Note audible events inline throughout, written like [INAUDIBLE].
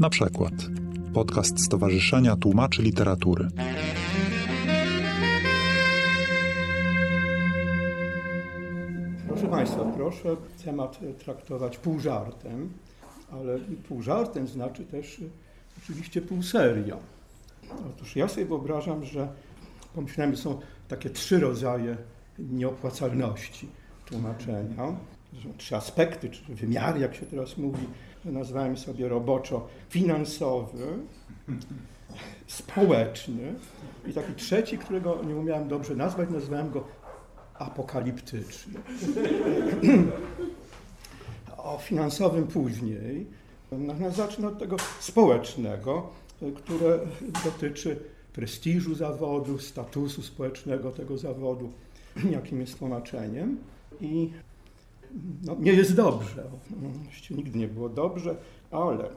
Na przykład podcast Stowarzyszenia Tłumaczy Literatury. Proszę Państwa, proszę temat traktować pół żartem, ale pół żartem znaczy też oczywiście pół serio. Otóż ja sobie wyobrażam, że pomyślałem, że są takie trzy rodzaje nieopłacalności tłumaczenia. Trzy aspekty, czy wymiary, jak się teraz mówi. Nazwałem sobie roboczo finansowy, społeczny i taki trzeci, którego nie umiałem dobrze nazwać, nazwałem go apokaliptyczny. o finansowym później. Natomiast zacznę od tego społecznego, które dotyczy prestiżu zawodu, statusu społecznego tego zawodu, [CLEARS THROAT] jakim jest tłumaczeniem. I no, nie jest dobrze. Oczywiście nigdy nie było dobrze, ale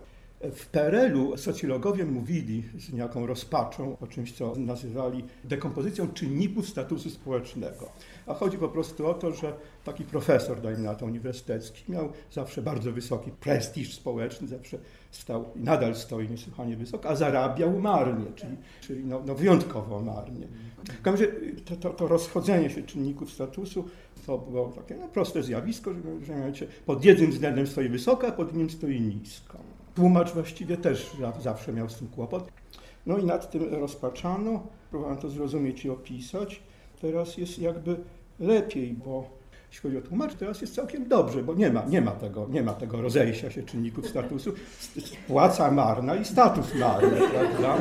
w PRL-u socjologowie mówili z niejaką rozpaczą o czymś, co nazywali dekompozycją czynników statusu społecznego. A chodzi po prostu o to, że taki profesor, dajmy na to uniwersytecki, miał zawsze bardzo wysoki prestiż społeczny, zawsze stał i nadal stoi niesłychanie wysoko, a zarabiał marnie, czyli, czyli no, no wyjątkowo marnie. W to, to, to, rozchodzenie się czynników statusu to było takie no, proste zjawisko, że, że pod jednym względem stoi wysoko, a pod innym stoi nisko. Tłumacz właściwie też zawsze miał z tym kłopot. No i nad tym rozpaczano, próbowałem to zrozumieć i opisać. Teraz jest jakby lepiej, bo jeśli chodzi o tłumacz, teraz jest całkiem dobrze, bo nie ma, nie ma, tego, nie ma tego rozejścia się czynników statusu. Płaca marna i status marny, prawda?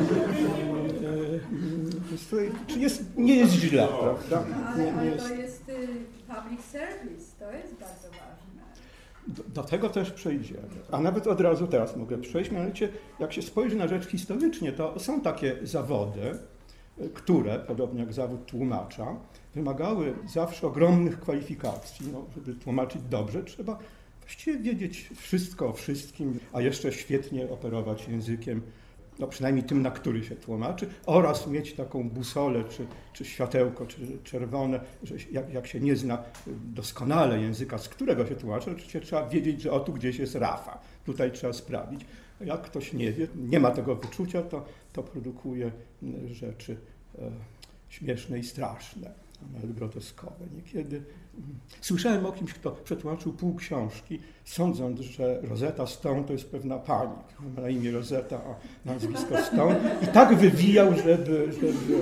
Czy jest, nie jest źle, prawda? Nie, nie jest... to jest y, public service, to jest bardzo ważne. Do, do, tego też przejdziemy. A nawet od razu teraz mogę przejść. Mianowicie, jak się spojrzy na rzecz historycznie, to są takie zawody, które, podobnie jak zawód tłumacza, wymagały zawsze ogromnych kwalifikacji. No, żeby tłumaczyć dobrze, trzeba właściwie wiedzieć wszystko o wszystkim, a jeszcze świetnie operować językiem, no przynajmniej tym, na który się tłumaczy, oraz mieć taką busolę, czy, czy światełko, czy czerwone, że jak, jak się nie zna doskonale języka, z którego się tłumaczy, oczywiście trzeba wiedzieć, że o tu gdzieś jest Rafa. Tutaj trzeba sprawdzić. Jak ktoś nie wie, nie ma tego wyczucia, to, to produkuje rzeczy e, śmieszne i straszne nawet groteskowe. Niekiedy słyszałem o kimś, kto przetłumaczył pół książki, sądząc, że Rosetta Stone to jest pewna pani, ma na imię Rosetta, a nazwisko Stone. I tak wywijał, żeby... żeby...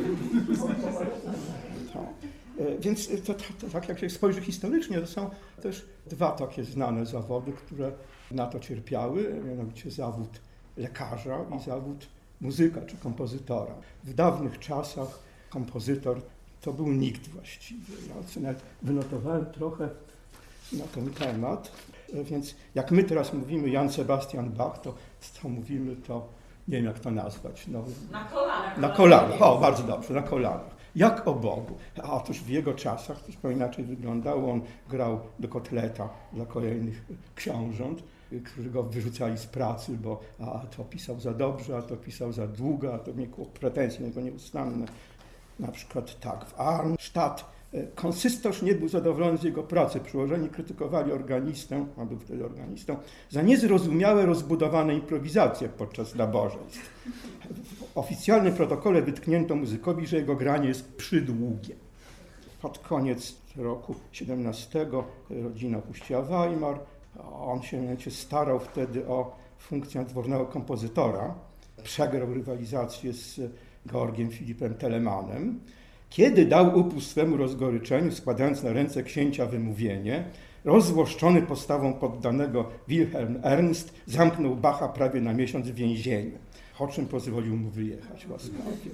E, więc to, to, to, tak jak się spojrzy historycznie, to są też dwa takie znane zawody, które na to cierpiały, mianowicie zawód lekarza i zawód muzyka czy kompozytora. W dawnych czasach kompozytor to był nikt właściwie. Ja nawet wynotowałem trochę na ten temat, więc jak my teraz mówimy Jan Sebastian Bach, to co mówimy, to nie wiem jak to nazwać. No, na kolanach. Na kolanach, o bardzo dobrze, na kolanach. Jak o Bogu. A otóż w jego czasach to zupełnie inaczej wyglądało. On grał do kotleta dla kolejnych książąt, którzy go wyrzucali z pracy, bo a to pisał za dobrze, a to pisał za długo, a to miał pretensje niego nieustanne. Na przykład tak, w Arnstadt e, konsystorz nie był zadowolony z jego pracy. Przyłożeni krytykowali organistę, a był wtedy organistą, za niezrozumiałe, rozbudowane improwizacje podczas nabożeństw. W oficjalnym protokole wytknięto muzykowi, że jego granie jest przydługie. Pod koniec roku 17 rodzina opuściła Weimar. On się starał wtedy o funkcję dwornego kompozytora. Przegrał rywalizację z Georgiem Filipem Telemanem, kiedy dał upust swemu rozgoryczeniu, składając na ręce księcia wymówienie, rozzłoszczony postawą poddanego Wilhelm Ernst zamknął Bacha prawie na miesiąc w więzieniu, o czym pozwolił mu wyjechać łaskawie.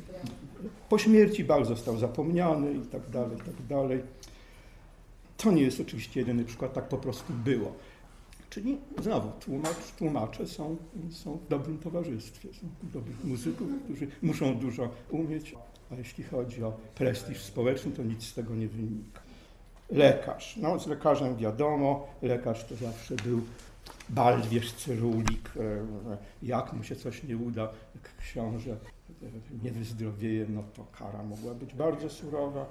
Po śmierci Bach został zapomniany i tak dalej, i tak dalej. To nie jest oczywiście jedyny przykład, tak po prostu było. Czyli znowu tłumacz, tłumacze są, są w dobrym towarzystwie, są dobrych muzyków, którzy muszą dużo umieć, a jeśli chodzi o prestiż społeczny, to nic z tego nie wynika. Lekarz. No, z lekarzem wiadomo, lekarz to zawsze był baldwierz, cyrulik, e, jak mu się coś nie uda, książę nie wyzdrowieje, no to kara mogła być bardzo surowa.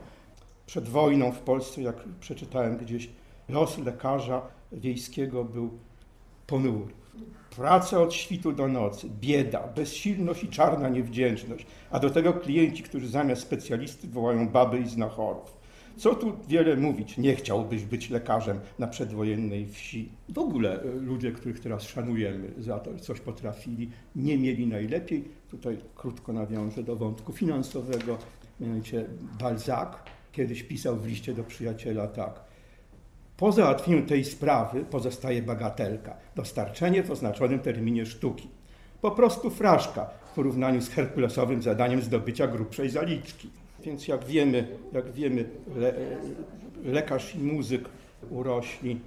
Przed wojną w Polsce, jak przeczytałem gdzieś, los lekarza wiejskiego był ponury. Praca od świtu do nocy, bieda, bezsilność i czarna niewdzięczność, a do tego klienci, którzy zamiast specjalisty wołają baby i znachorów. Co tu wiele mówić, nie chciałbyś być lekarzem na przedwojennej wsi. W ogóle e, ludzie, których teraz szanujemy za to, coś potrafili, nie mieli najlepiej. Tutaj krótko nawiążę do wątku finansowego. Mianowicie Balzac kiedyś pisał w liście do przyjaciela tak. Po załatwieniu tej sprawy pozostaje bagatelka, dostarczenie w oznaczonym terminie sztuki. Po prostu fraszka w porównaniu z herkulesowym zadaniem zdobycia grubszej zaliczki. Więc jak wiemy, jak wiemy le, lekarz i muzyk urośli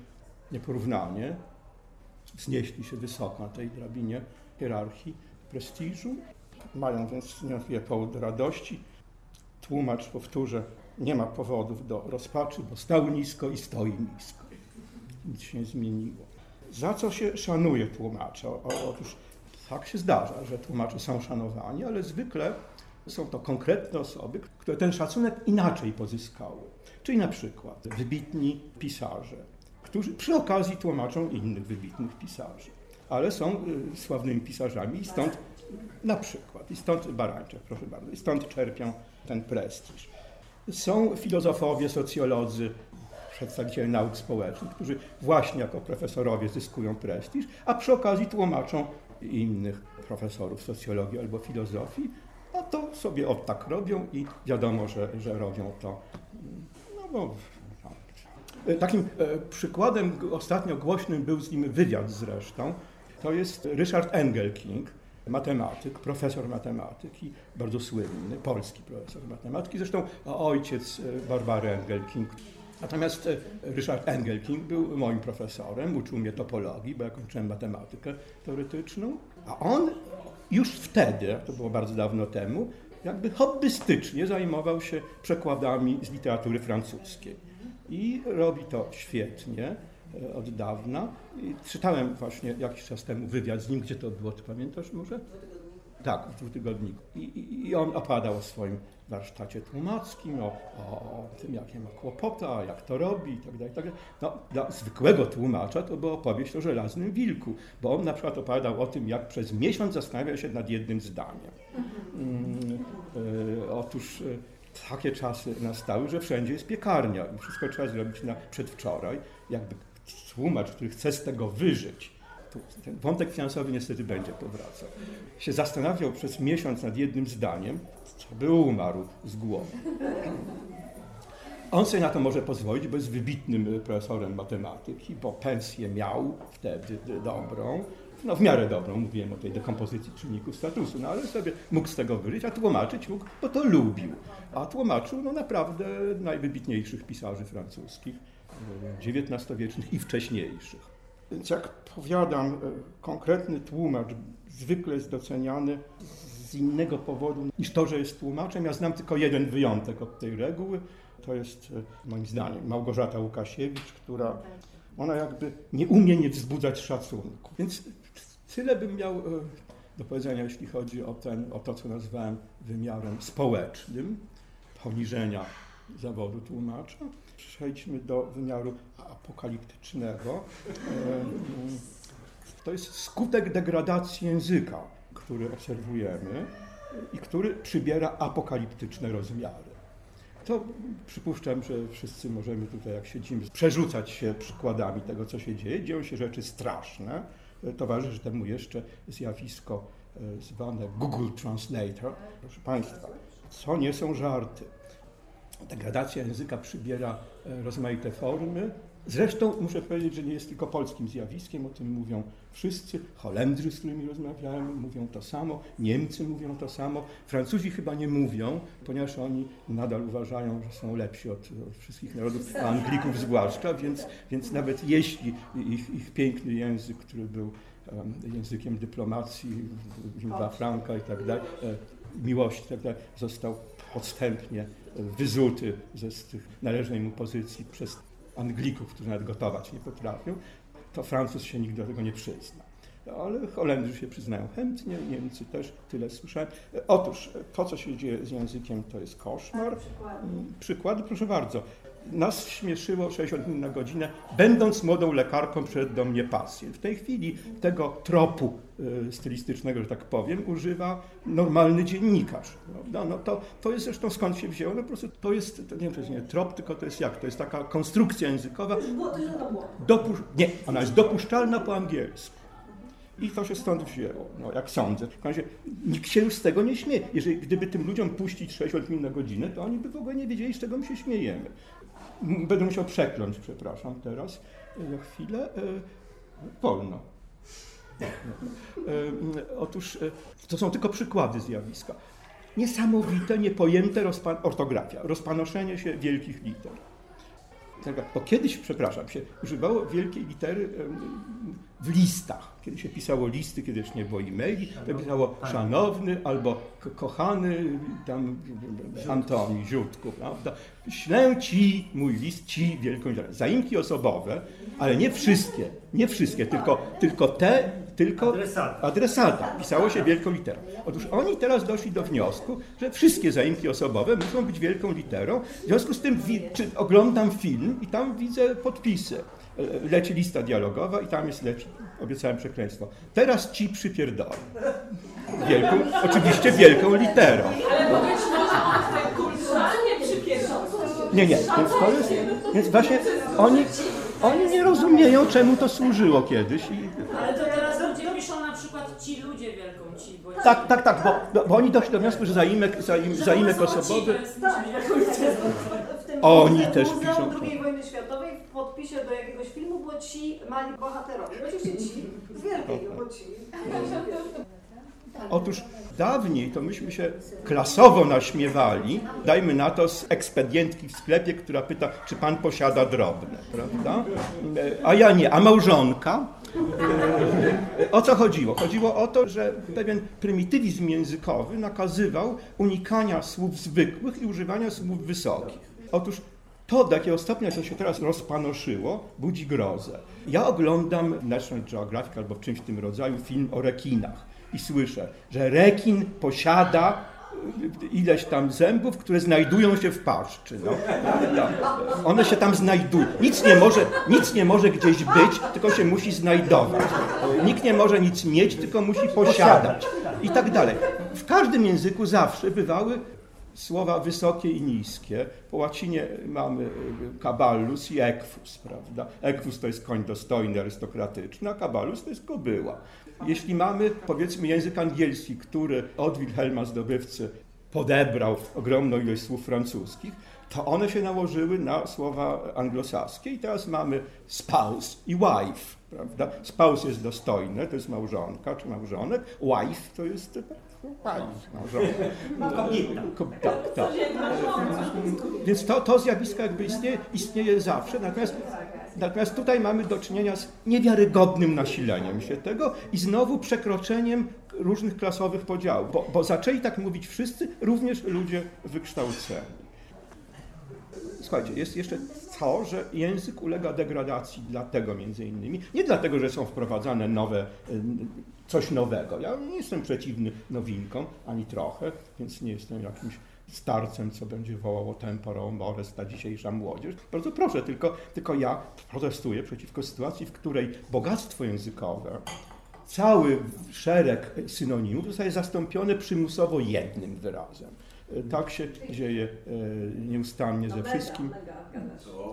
nieporównanie, wznieśli się wysoko na tej drabinie hierarchii prestiżu, mają więc niewątpliwie powód do radości. Tłumacz, powtórzę, nie ma powodów do rozpaczy, bo stał nisko i stoi nisko. Nic się nie zmieniło. Za co się szanuje tłumacza? Otóż tak się zdarza, że tłumacze są szanowani, ale zwykle są to konkretne osoby, które ten szacunek inaczej pozyskały. Czyli na przykład wybitni pisarze, którzy przy okazji tłumaczą innych wybitnych pisarzy, ale są y, sławnymi pisarzami i stąd na przykład, i stąd Barańczak, proszę bardzo, i stąd czerpią ten prestiż. Są filozofowie, socjolodzy, przedstawiciele nauk społecznych, którzy właśnie jako profesorowie zyskują prestiż, a przy okazji tłumaczą innych profesorów socjologii albo filozofii, a to sobie od tak robią i wiadomo, że, że robią to. No bo, Takim e, przykładem ostatnio głośnym był z nim wywiad zresztą. To jest Richard Engelking, matematyk, profesor matematyki, bardzo słynny, polski profesor matematyki, zresztą ojciec e, Barbary Engelking. Natomiast e, Richard Engelking był moim profesorem, uczył mnie topologii, bo ja kończyłem matematykę teoretyczną, a on już wtedy, to było bardzo dawno temu, jakby hobbystycznie zajmował się przekładami z literatury francuskiej. I robi to świetnie od dawna. I czytałem właśnie jakiś czas temu wywiad z nim, gdzie to było, ty pamiętasz może? Tak, w dwutygodniku. I, i, I on opowiadał o swoim warsztacie tłumackim, o, o, tym, jakie ma kłopota, jak to robi itd. Tak itd. Tak no, dla zwykłego tłumacza to była opowieść o żelaznym wilku, bo on na przykład opowiadał o tym, jak przez miesiąc zastanawiał się nad jednym zdaniem. Mm, y, otóż y, takie czasy nastały, że wszędzie jest piekarnia i wszystko trzeba zrobić na przedwczoraj. Jakby tłumacz, który chce z tego wyżyć, ten wątek finansowy niestety będzie powracał. Się zastanawiał przez miesiąc nad jednym zdaniem, co by umarł z głowy. On sobie na to może pozwolić, bo jest wybitnym profesorem matematyki, bo pensję miał wtedy dobrą, no w miarę dobrą, mówiłem o tej dekompozycji czynników statusu, no ale sobie mógł z tego wyżyć, a tłumaczyć mógł, bo to lubił. A tłumaczył no naprawdę najwybitniejszych pisarzy francuskich, XIX-wiecznych i wcześniejszych. Więc jak powiadam, e, konkretny tłumacz zwykle jest doceniany z innego powodu niż to, że jest tłumaczem. Ja znam tylko jeden wyjątek od tej reguły. To jest e, moim zdaniem Małgorzata Łukasiewicz, która ona jakby nie umie nie wzbudzać szacunku. Więc tyle bym miał e, do powiedzenia, jeśli chodzi o, ten, o to, co nazwałem wymiarem społecznym, poniżenia zawodu tłumacza. Przejdźmy do wymiaru apokaliptycznego. To jest skutek degradacji języka, który obserwujemy i który przybiera apokaliptyczne rozmiary. To przypuszczam, że wszyscy możemy tutaj, jak siedzimy, przerzucać się przykładami tego, co się dzieje. Dzieją się rzeczy straszne. Towarzyszy temu jeszcze zjawisko e, zwane Google Translator. Proszę Państwa, co nie są żarty. Degradacja języka przybiera e, rozmaite formy. Zresztą muszę powiedzieć, że nie jest tylko polskim zjawiskiem, o tym mówią wszyscy. Holendrzy, z którymi rozmawiałem, mówią to samo, Niemcy mówią to samo, Francuzi chyba nie mówią, ponieważ oni nadal uważają, że są lepsi od, od wszystkich narodów, a Anglików zwłaszcza, więc, więc nawet jeśli ich, ich piękny język, który był językiem dyplomacji, Wimba Franka i tak dalej, e, miłości i tak dalej, został podstępnie wyzuty ze z tych należnej mu pozycji przez Anglików, którzy nawet gotować nie potrafią, to Francuz się nigdy do tego nie przyzna. Ale Holendrzy się przyznają chętnie, Niemcy też, tyle słyszałem. Otóż to, co się dzieje z językiem, to jest koszmar. Przykłady, proszę bardzo. Nas śmieszyło 60 minut na godzinę, będąc młodą lekarką przyszedł do mnie pacjent. W tej chwili tego tropu y, stylistycznego, że tak powiem, używa normalny dziennikarz. Prawda? No to, to jest zresztą skąd się wzięło, no po prostu to jest, to nie wiem, to jest nie trop, tylko to jest jak, to jest taka konstrukcja językowa. Dopusz- nie, ona jest dopuszczalna po angielsku. I to się stąd wzięło, no, jak sądzę. W razie nikt się już z tego nie śmieje. Jeżeli gdyby tym ludziom puścić 60 minut na godzinę, to oni by w ogóle nie wiedzieli, z czego my się śmiejemy. Będę musiał przekląć, przepraszam, teraz. E, Za chwilę. E, wolno. E, Otóż e, to są tylko przykłady zjawiska. Niesamowite, niepojęte rozpa- ortografia, rozpanoszenie się wielkich liter. Bo kiedyś, przepraszam, się używało wielkiej litery w listach. Kiedy się pisało listy, kiedy jeszcze nie było e-maili, to pisało szanowny albo ko- kochany tam Antoni Ziutku, prawda? Ślę ci mój list, ci wielką literę. Zaimki osobowe, ale nie wszystkie, nie wszystkie, tylko, tylko te, tylko Adresata. adresata. Pisało się wielką literą. Otóż oni teraz doszli do wniosku, że wszystkie zaimki osobowe muszą być wielką literą. W związku z tym oglądam film i tam widzę podpisy. Leci lista dialogowa i tam jest leci, obiecałem przekleństwo. Teraz ci przypierdolę. Wielką, oczywiście wielką literą. Ale być może on tak kulturalnie przypierdol. Nie, nie, więc to jest, więc właśnie oni, oni nie rozumieją, czemu to służyło kiedyś i Ale to teraz ludzie piszą na przykład ci ludzie wielką ci, bo Tak, tak, tak, bo, bo oni doszli do wniosku, że zaimek, zaim, że zaimek ci osobowy. W tym Oni muzeum też piszą. II wojny światowej w podpisie do jakiegoś ci mali bohaterowie. Oczywiście ci z wielkiej, bo ci. Otóż dawniej to myśmy się klasowo naśmiewali, dajmy na to z ekspedientki w sklepie, która pyta, czy pan posiada drobne, prawda? E, A ja nie, a małżonka? E, O co chodziło? Chodziło o to, że pewien prymitywizm językowy nakazywał unikania słów zwykłych i używania słów wysokich. Otóż to, do jakiego stopnia to się teraz rozpanoszyło, budzi grozę. Ja oglądam w National Geographic albo w czymś w tym rodzaju film o rekinach i słyszę, że rekin posiada y, ileś tam zębów, które znajdują się w paszczy. No. One się tam znajdują. Nic nie, może, nic nie może gdzieś być, tylko się musi znajdować. Nikt nie może nic mieć, tylko musi posiadać. I tak dalej. W każdym języku zawsze bywały słowa wysokie i niskie. Po łacinie mamy y, kaballus i equus, prawda? Equus to jest koń dostojny, arystokratyczny, a kaballus to jest kobyła. Jeśli mamy, powiedzmy, język angielski, który od Wilhelma zdobywcy podebrał ogromną ilość słów francuskich, to one się nałożyły na słowa anglosaskie i teraz mamy spouse i wife, prawda? Spouse jest dostojne, to jest małżonka czy małżonek, wife to jest małżonka. Kobieta. Ko- Tak, tak. Więc to, to zjawisko jakby istnieje, istnieje zawsze, natomiast, natomiast tutaj mamy do czynienia z niewiarygodnym nasileniem się tego i znowu przekroczeniem różnych klasowych podziałów, bo, bo zaczęli tak mówić wszyscy, również ludzie wykształceni. Słuchajcie, jest jeszcze to, że język ulega degradacji dlatego między innymi, nie dlatego, że są wprowadzane nowe, y, coś nowego. Ja nie jestem przeciwny nowinkom, ani trochę, więc nie jestem jakimś starcem, co będzie wołało temporo mores ta dzisiejsza młodzież. Bardzo proszę, tylko, tylko ja protestuję przeciwko sytuacji, w której bogactwo językowe, cały szereg synonimów zostaje zastąpiony przymusowo jednym wyrazem. Tak się dzieje e, nieustannie ze wszystkim.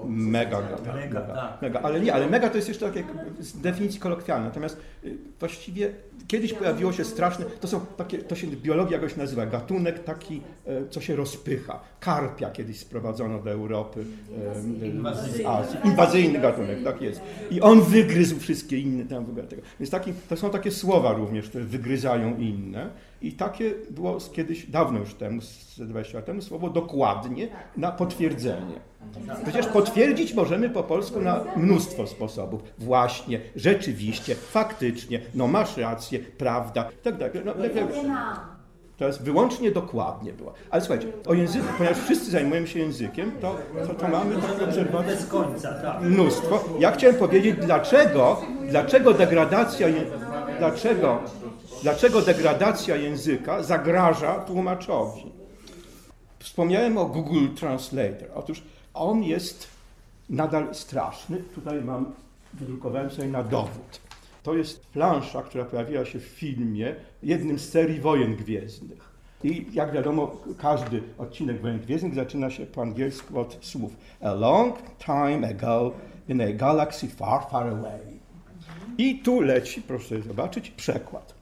Mega, mega, Mega, mega, tak. mega. Ale nie, ale mega to jest jeszcze takie z definicji kolokwialne. Natomiast y, właściwie kiedyś pojawiło się straszne, to są takie, to się biologia jakoś nazywa, gatunek taki, e, co się rozpycha. Karpia kiedyś sprowadzono do Europy e, z Azji. Inwazyjny gatunek, tak jest. I on wygryzł wszystkie inne tam w ogóle tego. Więc taki, to są takie słowa również, które wygryzają inne. I takie było kiedyś, dawno już temu, 20 lat temu, słowo dokładnie na potwierdzenie. Przecież potwierdzić możemy po polsku na mnóstwo sposobów. Właśnie, rzeczywiście, faktycznie, no masz rację, prawda, tak dalej. No, tak, tak. To jest wyłącznie dokładnie była. Ale słuchajcie, o języku, ponieważ wszyscy zajmujemy się językiem, to, to, to mamy takie obserwacje Bez końca, tak. mnóstwo. Ja chciałem powiedzieć, dlaczego, dlaczego degradacja, dlaczego, dlaczego degradacja języka zagraża tłumaczowi. Wspomniałem o Google Translator. Otóż On jest nadal straszny. Tutaj mam, wydrukowałem sobie na dowód. To jest plansza, która pojawiła się w filmie, jednym z serii Wojen Gwiezdnych. I jak wiadomo, każdy odcinek Wojen Gwiezdnych zaczyna się po angielsku od słów A long time ago in a galaxy far, far away. I tu leci, proszę zobaczyć, przekład.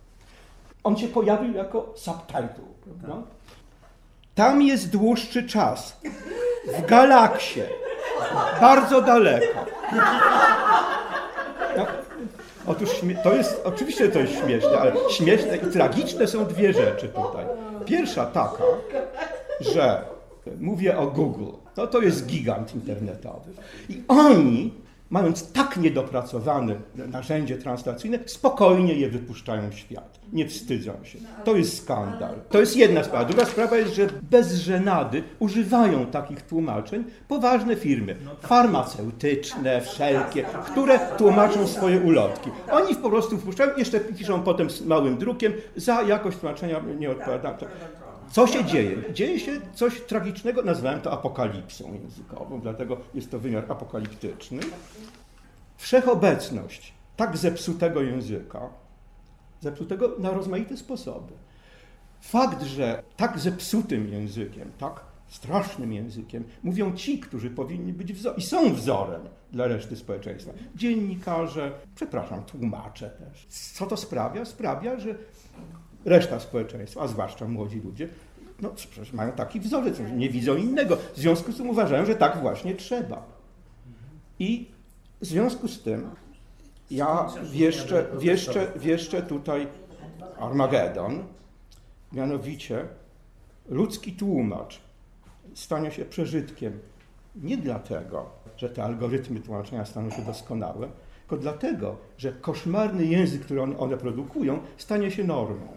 On się pojawił jako subtitle, prawda? Tam jest dłuższy czas. W galaksie. Bardzo daleko. No, otóż to jest, oczywiście to jest śmieszne, ale śmieszne i tragiczne są dwie rzeczy tutaj. Pierwsza taka, że mówię o Google. No to jest gigant internetowy. I oni, mając tak niedopracowane narzędzie translacyjne, spokojnie je wypuszczają w świat. Nie wstydzą się. To jest skandal. To jest jedna sprawa. Druga sprawa jest, że bez żenady używają takich tłumaczeń poważne firmy farmaceutyczne, wszelkie, które tłumaczą swoje ulotki. Oni po prostu wpuszczają, jeszcze piszą potem z małym drukiem, za jakość tłumaczenia nie odpowiadam. Co się dzieje? Dzieje się coś tragicznego, nazwałem to apokalipsą językową, dlatego jest to wymiar apokaliptyczny. Wszechobecność tak zepsutego języka, zepsutego na rozmaite sposoby. Fakt, że tak zepsutym językiem, tak strasznym językiem mówią ci, którzy powinni być wzorem i są wzorem dla reszty społeczeństwa. Dziennikarze, przepraszam, tłumacze też. Co to sprawia? Sprawia, że reszta społeczeństwa, a zwłaszcza młodzi ludzie, no przecież mają taki wzorzec, nie widzą innego. W związku z tym uważają, że tak właśnie trzeba. I w związku z tym ja wieszczę, wieszczę, wieszczę tutaj Armagedon, mianowicie ludzki tłumacz stanie się przeżytkiem nie dlatego, że te algorytmy tłumaczenia staną się doskonałe, tylko dlatego, że koszmarny język, który one produkują, stanie się normą.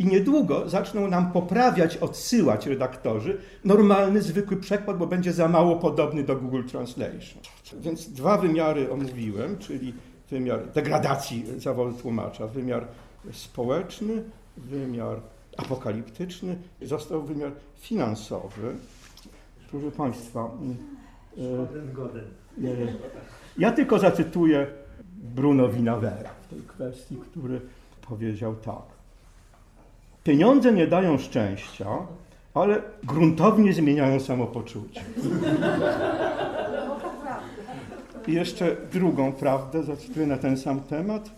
I niedługo zaczną nam poprawiać, odsyłać redaktorzy normalny, zwykły przekład, bo będzie za mało podobny do Google Translation. Więc dwa wymiary omówiłem, czyli wymiar degradacji zawodu tłumacza, wymiar społeczny, wymiar apokaliptyczny, został wymiar finansowy. Proszę Państwa, e, e, ja tylko zacytuję Bruno Winawera w tej kwestii, który powiedział tak. Pieniądze nie dają szczęścia, ale gruntownie zmieniają samopoczucie. I jeszcze drugą prawdę zacytuję na ten sam temat.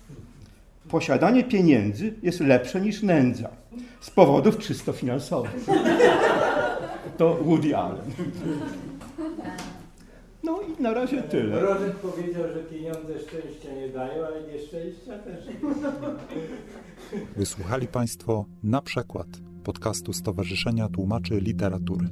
Posiadanie pieniędzy jest lepsze niż nędza z powodów czysto finansowych. To Woody Allen. I na razie tyle. Rożek powiedział, że pieniądze szczęścia nie dają, ale nieszczęścia też nie. Wysłuchali Państwo na przykład podcastu Stowarzyszenia Tłumaczy Literatury.